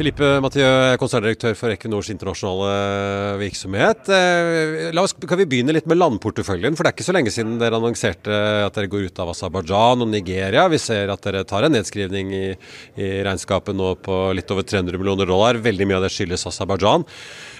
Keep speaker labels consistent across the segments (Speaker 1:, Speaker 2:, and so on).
Speaker 1: Filippe Mathieu, konserndirektør for Equinors internasjonale virksomhet. Eh, la oss, kan vi begynne litt med landporteføljen? For det er ikke så lenge siden dere annonserte at dere går ut av Aserbajdsjan og Nigeria. Vi ser at dere tar en nedskrivning i, i, regnskapet nå på litt over 300 millioner dollar. Veldig mye av det skyldes Aserbajdsjan.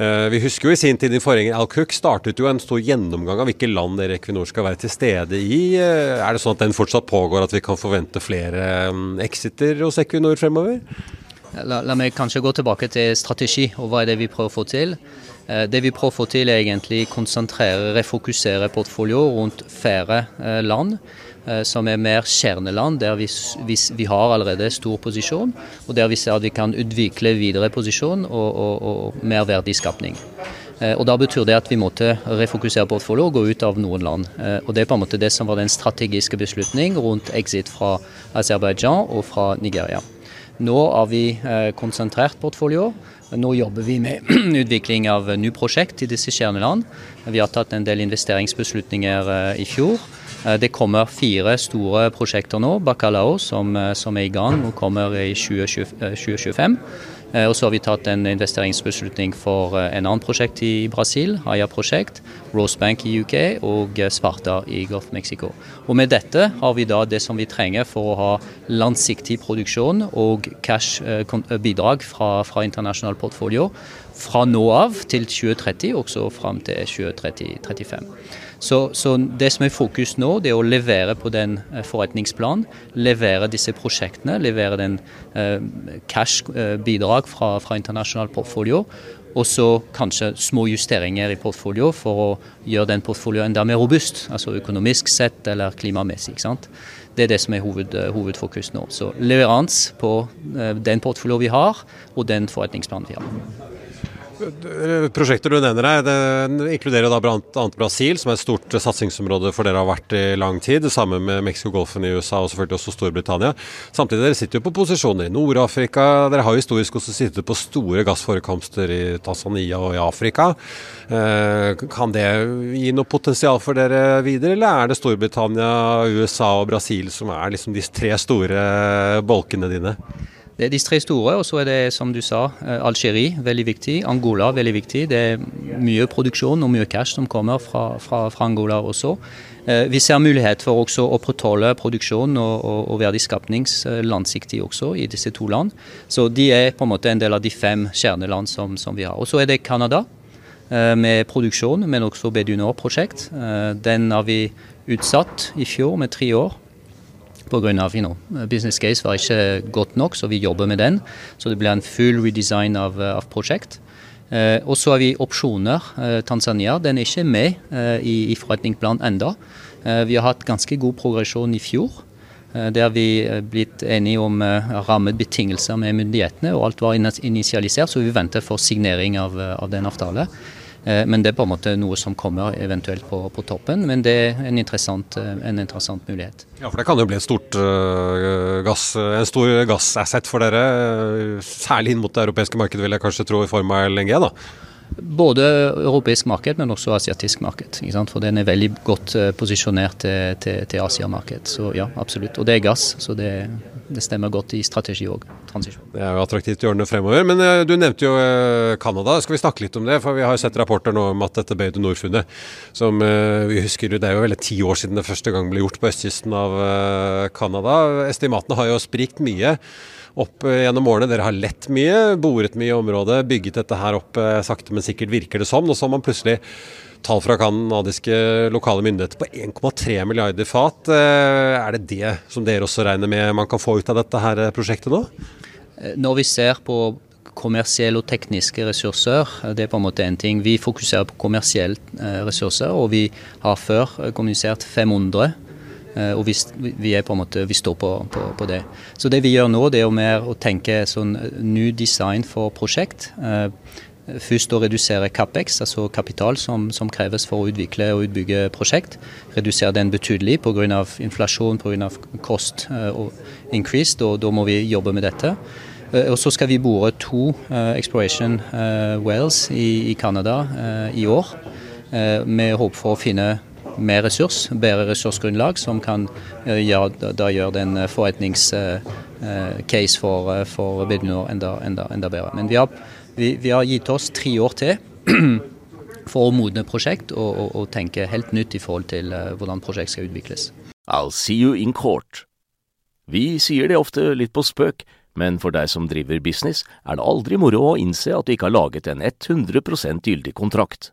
Speaker 1: Eh, vi husker jo i sin tid din forgjenger Al Cook startet jo en stor gjennomgang av hvilke land dere Equinor skal være til stede i. Eh, er det sånn at den fortsatt pågår, at vi kan forvente flere mm, exiter hos Equinor fremover?
Speaker 2: La, la, meg kanskje gå tilbake til strategi, og hva er det vi prøver å få til. Eh, det vi prøver å få til er egentlig konsentrere, refokusere portfolio rundt færre eh, land, eh, som er mer kjerneland, der vi, vi, vi, har allerede stor posisjon, og der vi ser at vi kan utvikle videre posisjon og, og, og mer verdiskapning. Og Da betyr det at vi måtte refokusere portfolio og gå ut av noen land. Og Det er på en måte det som var den strategiske beslutning rundt exit fra Aserbajdsjan og fra Nigeria. Nå har vi eh, konsentrert portfolio. Nå jobber vi med utvikling av ny prosjekt i disse kjerneland. Vi har tatt en del investeringsbeslutninger eh, i fjor. Eh, det kommer fire store prosjekter nå. Bacalao, som, som er i gang og kommer i 2025. Eh, og så har vi tatt en investeringsbeslutning for eh, en annen prosjekt i Brasil, Haya-prosjekt, Rosebank i UK og eh, Sparta i Gulf Mexico. Og Med dette har vi da det som vi trenger for å ha langsiktig produksjon og cash-bidrag fra, fra internasjonal portfolio fra nå av til 2030, også fram til 2035. Så, så, det som er fokus nå, det er å levere på den eh, forretningsplanen. Levere disse prosjektene, levere den eh, cash-bidrag eh, fra, fra internasjonal portfolio. Og så kanskje små justeringer i portfolio for å gjøre den portfolioen enda mer robust. Altså økonomisk sett eller klimamessig. ikke sant? Det er det som er hoved, eh, hovedfokus nå. Så leveranse på den portfolio vi har, og den forretningsplanen vi har.
Speaker 1: Prosjekter du nevner her, det inkluderer da bl.a. Brasil, som er et stort satsingsområde for dere har vært i lang tid. Det samme med Mexico-golfen i USA og selvfølgelig også Storbritannia. Samtidig dere sitter jo på posisjoner i Nord-Afrika. Dere har jo historisk også sittet på store gassforekomster i Tanzania og i Afrika. Eh, kan det gi noe potensial for dere videre, eller er det Storbritannia, USA og Brasil som er liksom de tre store bolkene dine?
Speaker 2: Det er de tre store, og så er det som du sa, eh, Algerie veldig viktig. Angola veldig viktig. Det er mye produksjon og mye cash som kommer fra, fra, fra Angola også. Eh, vi ser mulighet for også å opprettholde produksjon og, og, og verdiskapnings langsiktig også i disse to land. Så de er på en måte en del av de fem kjerneland som, som vi har. Og så er det Canada eh, med produksjon, men også Bedunor-prosjekt. Den har vi utsatt i fjor med tre år pga. You know, business case var ikke godt nok, så vi jobber med den. Så det blir en full redesign av, eh, av prosjekt. Eh, og så har vi opsjoner. Eh, Tanzania den er ikke med eh, i, i forretningsplanen enda. Eh, vi har hatt ganske god progresjon i fjor. Eh, der vi blitt enige om rammebetingelser med myndighetene, og alt var initialisert, så vi venter for signering av, av den avtalen. Eh, men det er på en måte noe som kommer eventuelt på, på toppen. Men det er en interessant, eh, en interessant, mulighet.
Speaker 1: Ja, for Det kan jo bli stort, uh, gass, en stor gassasset for dere. Særlig inn mot det europeiske markedet, vil jeg kanskje tro, i form av LNG? da?
Speaker 2: Både europeisk marked, men også asiatisk marked. For den er veldig godt posisjonert til, til, til Asia-marked. Så ja, absolutt. Og det er gass, så det, det stemmer godt i strategi òg.
Speaker 1: Det er jo attraktivt i årene fremover. Men uh, du nevnte jo uh, Canada. Skal vi snakke litt om det? For vi har jo sett rapporter nå om at dette Bay du Nord-funnet, som vi husker det er jo vel ti år siden det første gang ble gjort på østkysten av Canada. Estimatene har jo sprikt mye opp gjennom årene. Dere har lett mye, boret mye i området, bygget dette her opp sakte, men sikkert, virker det som. Og så har man plutselig tall fra kanadiske lokale myndigheter på 1,3 milliarder fat. Er det det som dere også regner med man kan få ut av dette her prosjektet nå?
Speaker 2: Eh, når vi ser på kommersielle og tekniske ressurser, eh, det er på en måte en ting. Vi fokuserer på kommersielle eh, ressurser, og vi har før kommunisert 500 Og vi, vi, på måte, vi står på, på, på, det. Så det vi gjør nå, det er jo mer å tenke sånn ny design for prosjekt. Først å redusere CapEx, altså kapital som, som, kreves for å utvikle og utbygge prosjekt. Redusere den betydelig pga. inflasjon, pga. kost og increase. Da, da må vi jobbe med dette. Og så skal vi bore to exploration wells i Canada i år, med håp for å finne mer ressurs, bedre ressursgrunnlag, som kan ja, da, da gjøre den forretningscase for, for Bidnor enda, enda, enda, bedre. Men vi har vi, vi har gitt oss tre år til for å modne prosjekt og, og, og, tenke helt nytt i forhold til hvordan prosjekt skal utvikles.
Speaker 3: I'll see you in court. Vi sier det ofte litt på spøk, men for deg som driver business, er det aldri moro å innse at du ikke har laget en 100% gyldig kontrakt.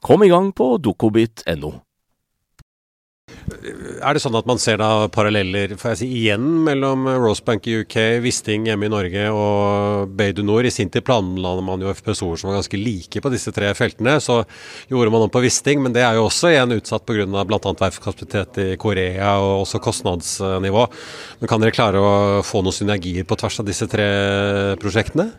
Speaker 3: Kom i gang på dokobit.no.
Speaker 1: Er det sånn at man ser da paralleller får jeg si, igjen mellom Rosebank i UK, Wisting hjemme i Norge og Bay du Nord? I sin tid planla man jo FPSO-er som var ganske like på disse tre feltene. Så gjorde man om på Wisting, men det er jo også igjen utsatt pga. bl.a. verftskapasitet i Korea og også kostnadsnivå. Men kan dere klare å få noen synergier på tvers av disse tre prosjektene?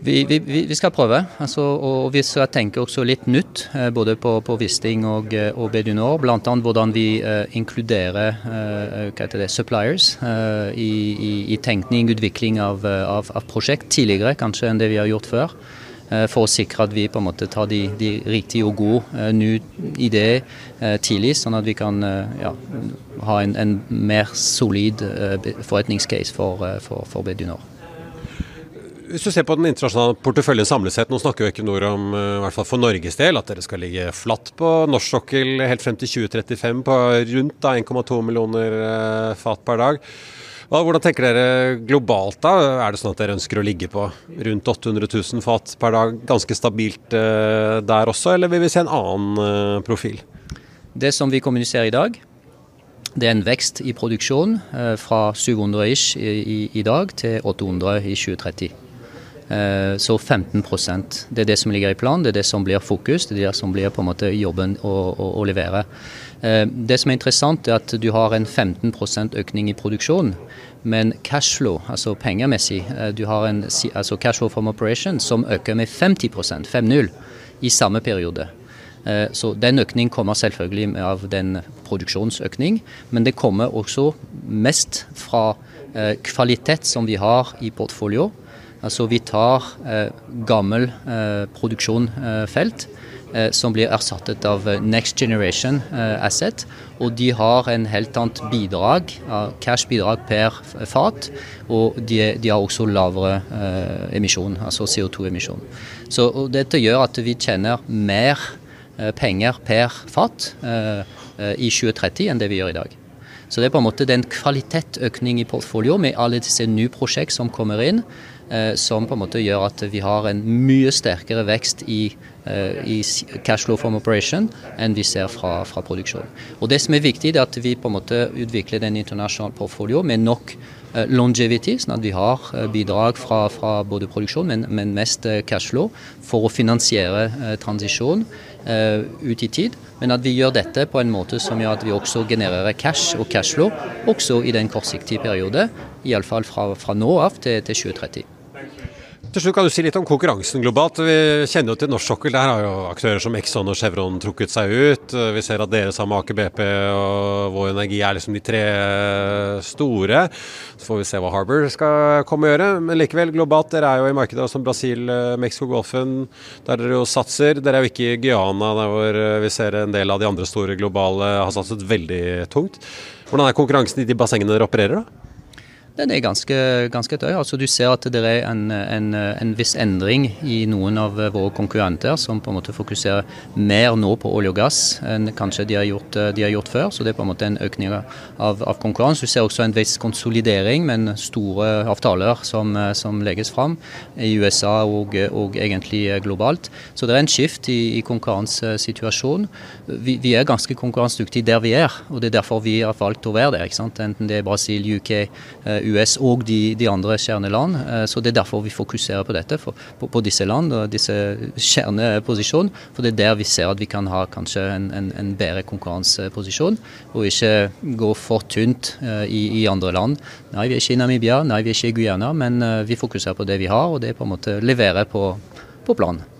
Speaker 2: Vi, vi, vi, skal prøve. Altså, og vi skal tenke også litt nytt, eh, både på, på Wisting og, eh, og Bedunor. Bl.a. hvordan vi uh, inkluderer uh, det, suppliers uh, i, i, i, tenkning, utvikling av, av, av, prosjekt tidligere kanskje enn det vi har gjort før. For å sikre at vi på en måte tar de, de riktige og gode nye ideer tidlig, sånn at vi kan ja, ha en, en, mer solid forretningscase for, for, for Bedunor.
Speaker 1: Hvis du ser på den internasjonale porteføljen samlet sett, nå snakker jo Equinor om, eh, i hvert fall for Norges del, at dere skal ligge flatt på norsk sokkel helt frem til 2035 på rundt 1,2 millioner eh, fat per dag. Hvordan tenker dere globalt da? Er det sånn at dere ønsker å ligge på rundt 800 000 fat per dag, ganske stabilt eh, der også, eller vil vi se en annen profil?
Speaker 2: Det som vi kommuniserer i dag, det er en vekst i produksjon fra 700 ish i, i, i dag til 800 i 2030. Eh, så 15% Det er det som ligger i planen, det er det som blir fokus, det er det som blir på en måte jobben å, å, å levere. Eh, det som er interessant, er at du har en 15% økning i produksjon. Men cashflow, altså pengemessig, eh, du har en altså cashflow from operation som øker med 50 5-0 i samme periode. Så den økningen kommer selvfølgelig av den produksjonsøkning, men det kommer også mest fra kvalitet som vi har i portfolio Altså vi tar eh, gammel eh, produksjonfelt eh, som blir erstattet av next generation asset. Og de har en helt annet bidrag, cash-bidrag per fat. Og de, de har også lavere emisjon, altså CO2-emisjon. Så dette gjør at vi tjener mer penger per fat i 2030 enn det vi gjør i dag. Så det er på en måte den kvalitetsøkning i portfolio med alle disse nye prosjekt som kommer inn. Eh, som på en måte gjør at vi har en mye sterkere vekst i, eh, i cash flow from operation enn vi ser fra, fra, produksjon. Og Det som er viktig, er at vi på en måte utvikler den internasjonale portfolio med nok longevity, sånn at vi har bidrag fra, fra både produksjon, men, men, mest cashflow, for å finansiere eh, transisjon eh, ut i tid. Men at vi gjør dette på en måte som gjør at vi også genererer cash og cashflow også i den kortsiktige periode, iallfall fra, fra nå av til, til 2030.
Speaker 1: Til slutt kan du si litt om konkurransen globalt. Vi kjenner jo til norsk sokkel. Der har jo aktører som Exxon og Chevron trukket seg ut. Vi ser at dere sammen med Aker BP og Vår Energi er liksom de tre store. Så får vi se hva Harbour skal komme og gjøre. Men likevel, globalt, dere er jo i markeder som Brasil, Mexico, Golfen, der dere jo satser. Dere er jo ikke i Guyana, der hvor vi ser en del av de andre store globale har satset veldig tungt. Hvordan er konkurransen i de bassengene dere opererer, da?
Speaker 2: Den er ganske, ganske høy. Altså, du ser at det er en, en, en, viss endring i noen av våre konkurrenter, som på en måte fokuserer mer nå på olje og gass enn kanskje de har gjort, de har gjort før. Så det er på en måte en økning av, av konkurranse. Du ser også en viss konsolidering, men store avtaler som, som legges fram i USA og, og, egentlig globalt. Så det er en skift i, i konkurransesituasjonen. Vi, vi, er ganske konkurransedyktige der vi er, og det er derfor vi har valgt å være der. Enten det er Brasil, UK, US og de, de andre kjerneland. Eh, så Det er derfor vi fokuserer på dette, for, på, på, disse land og disse kjerneposisjon. For det er der vi ser at vi kan ha kanskje en, en, en bedre konkurranseposisjon, og ikke gå for tynt uh, i, i, andre land. Nei, vi er ikke i Namibia, nei, vi er ikke i Guyana, men uh, vi fokuserer på det vi har, og det er på en måte levere på, på planen.